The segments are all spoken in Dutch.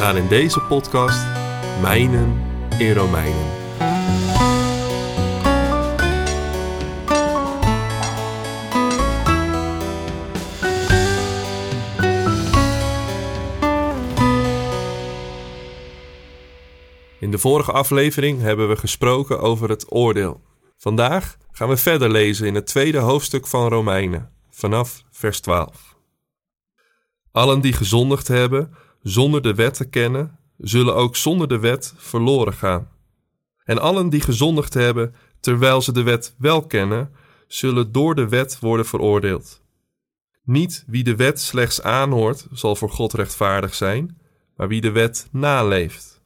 Gaan in deze podcast mijnen in Romeinen. In de vorige aflevering hebben we gesproken over het oordeel. Vandaag gaan we verder lezen in het tweede hoofdstuk van Romeinen, vanaf vers 12. Allen die gezondigd hebben, zonder de wet te kennen, zullen ook zonder de wet verloren gaan. En allen die gezondigd hebben, terwijl ze de wet wel kennen, zullen door de wet worden veroordeeld. Niet wie de wet slechts aanhoort, zal voor God rechtvaardig zijn, maar wie de wet naleeft.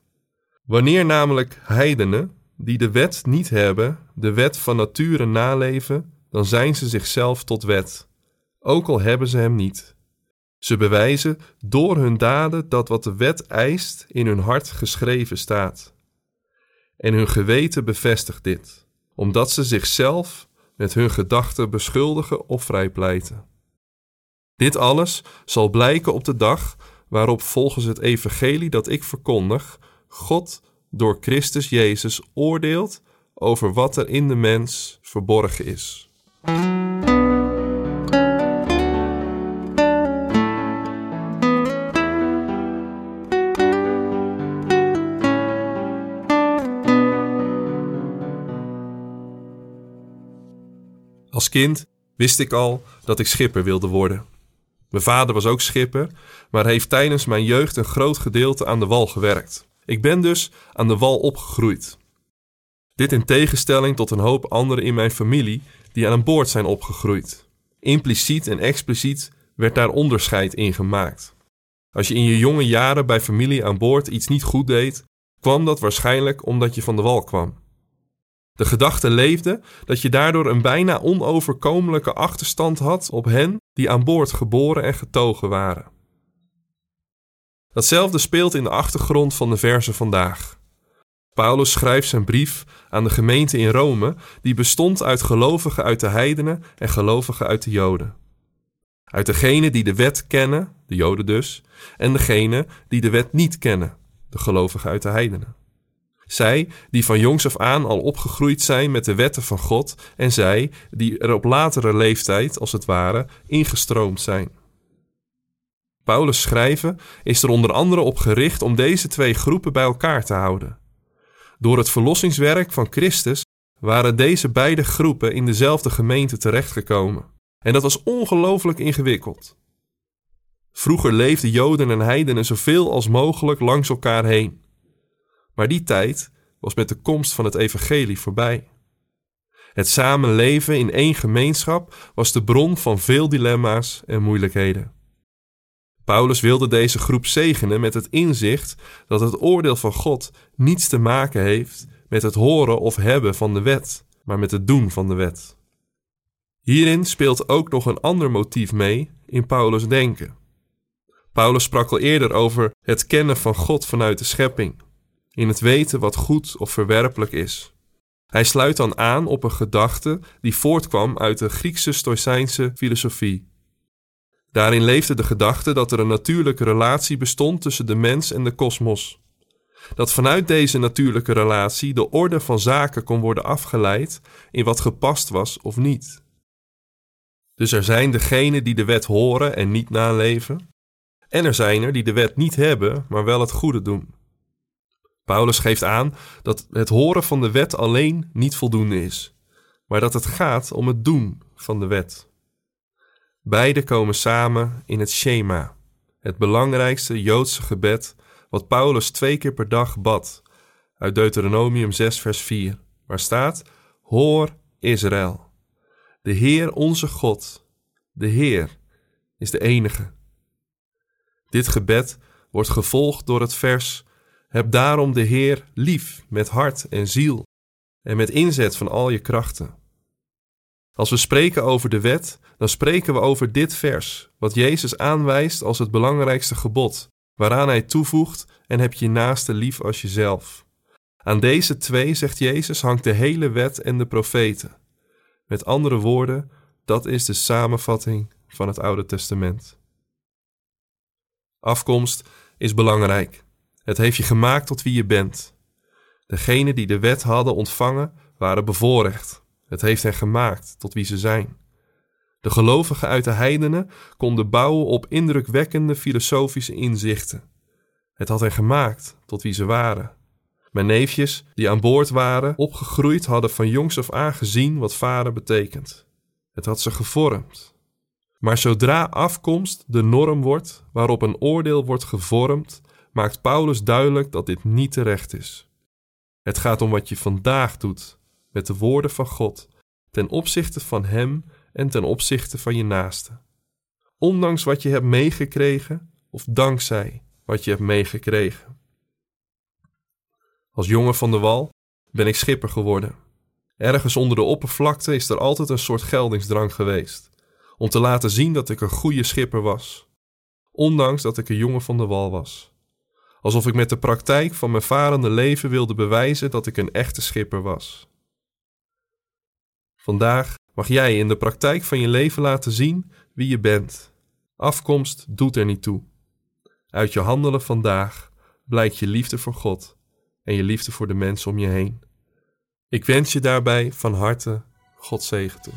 Wanneer namelijk heidenen, die de wet niet hebben, de wet van nature naleven, dan zijn ze zichzelf tot wet, ook al hebben ze hem niet. Ze bewijzen door hun daden dat wat de wet eist in hun hart geschreven staat. En hun geweten bevestigt dit, omdat ze zichzelf met hun gedachten beschuldigen of vrijpleiten. Dit alles zal blijken op de dag waarop volgens het evangelie dat ik verkondig God door Christus Jezus oordeelt over wat er in de mens verborgen is. Als kind wist ik al dat ik schipper wilde worden. Mijn vader was ook schipper, maar heeft tijdens mijn jeugd een groot gedeelte aan de wal gewerkt. Ik ben dus aan de wal opgegroeid. Dit in tegenstelling tot een hoop anderen in mijn familie die aan boord zijn opgegroeid. Impliciet en expliciet werd daar onderscheid in gemaakt. Als je in je jonge jaren bij familie aan boord iets niet goed deed, kwam dat waarschijnlijk omdat je van de wal kwam. De gedachte leefde dat je daardoor een bijna onoverkomelijke achterstand had op hen die aan boord geboren en getogen waren. Datzelfde speelt in de achtergrond van de verse vandaag. Paulus schrijft zijn brief aan de gemeente in Rome, die bestond uit gelovigen uit de heidenen en gelovigen uit de Joden. Uit degenen die de wet kennen, de Joden dus, en degenen die de wet niet kennen, de gelovigen uit de heidenen. Zij die van jongs af aan al opgegroeid zijn met de wetten van God en zij die er op latere leeftijd, als het ware, ingestroomd zijn. Paulus' schrijven is er onder andere op gericht om deze twee groepen bij elkaar te houden. Door het verlossingswerk van Christus waren deze beide groepen in dezelfde gemeente terechtgekomen. En dat was ongelooflijk ingewikkeld. Vroeger leefden Joden en heidenen zoveel als mogelijk langs elkaar heen. Maar die tijd was met de komst van het evangelie voorbij. Het samenleven in één gemeenschap was de bron van veel dilemma's en moeilijkheden. Paulus wilde deze groep zegenen met het inzicht dat het oordeel van God niets te maken heeft met het horen of hebben van de wet, maar met het doen van de wet. Hierin speelt ook nog een ander motief mee in Paulus' denken. Paulus sprak al eerder over het kennen van God vanuit de schepping, in het weten wat goed of verwerpelijk is. Hij sluit dan aan op een gedachte die voortkwam uit de Griekse Stoïcijnse filosofie. Daarin leefde de gedachte dat er een natuurlijke relatie bestond tussen de mens en de kosmos. Dat vanuit deze natuurlijke relatie de orde van zaken kon worden afgeleid in wat gepast was of niet. Dus er zijn degenen die de wet horen en niet naleven, en er zijn er die de wet niet hebben, maar wel het goede doen. Paulus geeft aan dat het horen van de wet alleen niet voldoende is, maar dat het gaat om het doen van de wet. Beide komen samen in het Shema, het belangrijkste Joodse gebed wat Paulus twee keer per dag bad, uit Deuteronomium 6, vers 4, waar staat: Hoor Israël, de Heer onze God, de Heer is de enige, Dit gebed wordt gevolgd door het vers: Heb daarom de Heer lief met hart en ziel en met inzet van al je krachten. Als we spreken over de wet, dan spreken we over dit vers, wat Jezus aanwijst als het belangrijkste gebod, waaraan hij toevoegt: En heb je naaste lief als jezelf. Aan deze twee, zegt Jezus, hangt de hele wet en de profeten. Met andere woorden, dat is de samenvatting van het Oude Testament. Afkomst is belangrijk. Het heeft je gemaakt tot wie je bent. Degenen die de wet hadden ontvangen, waren bevoorrecht. Het heeft hen gemaakt tot wie ze zijn. De gelovigen uit de heidenen konden bouwen op indrukwekkende filosofische inzichten. Het had hen gemaakt tot wie ze waren. Mijn neefjes, die aan boord waren, opgegroeid, hadden van jongs af aan gezien wat vader betekent. Het had ze gevormd. Maar zodra afkomst de norm wordt waarop een oordeel wordt gevormd, maakt Paulus duidelijk dat dit niet terecht is. Het gaat om wat je vandaag doet met de woorden van God ten opzichte van Hem en ten opzichte van je naaste. Ondanks wat je hebt meegekregen of dankzij wat je hebt meegekregen. Als jongen van de wal ben ik schipper geworden. Ergens onder de oppervlakte is er altijd een soort geldingsdrang geweest, om te laten zien dat ik een goede schipper was, ondanks dat ik een jongen van de wal was. Alsof ik met de praktijk van mijn varende leven wilde bewijzen dat ik een echte schipper was. Vandaag mag jij in de praktijk van je leven laten zien wie je bent. Afkomst doet er niet toe. Uit je handelen vandaag blijkt je liefde voor God en je liefde voor de mensen om je heen. Ik wens je daarbij van harte God zegen toe.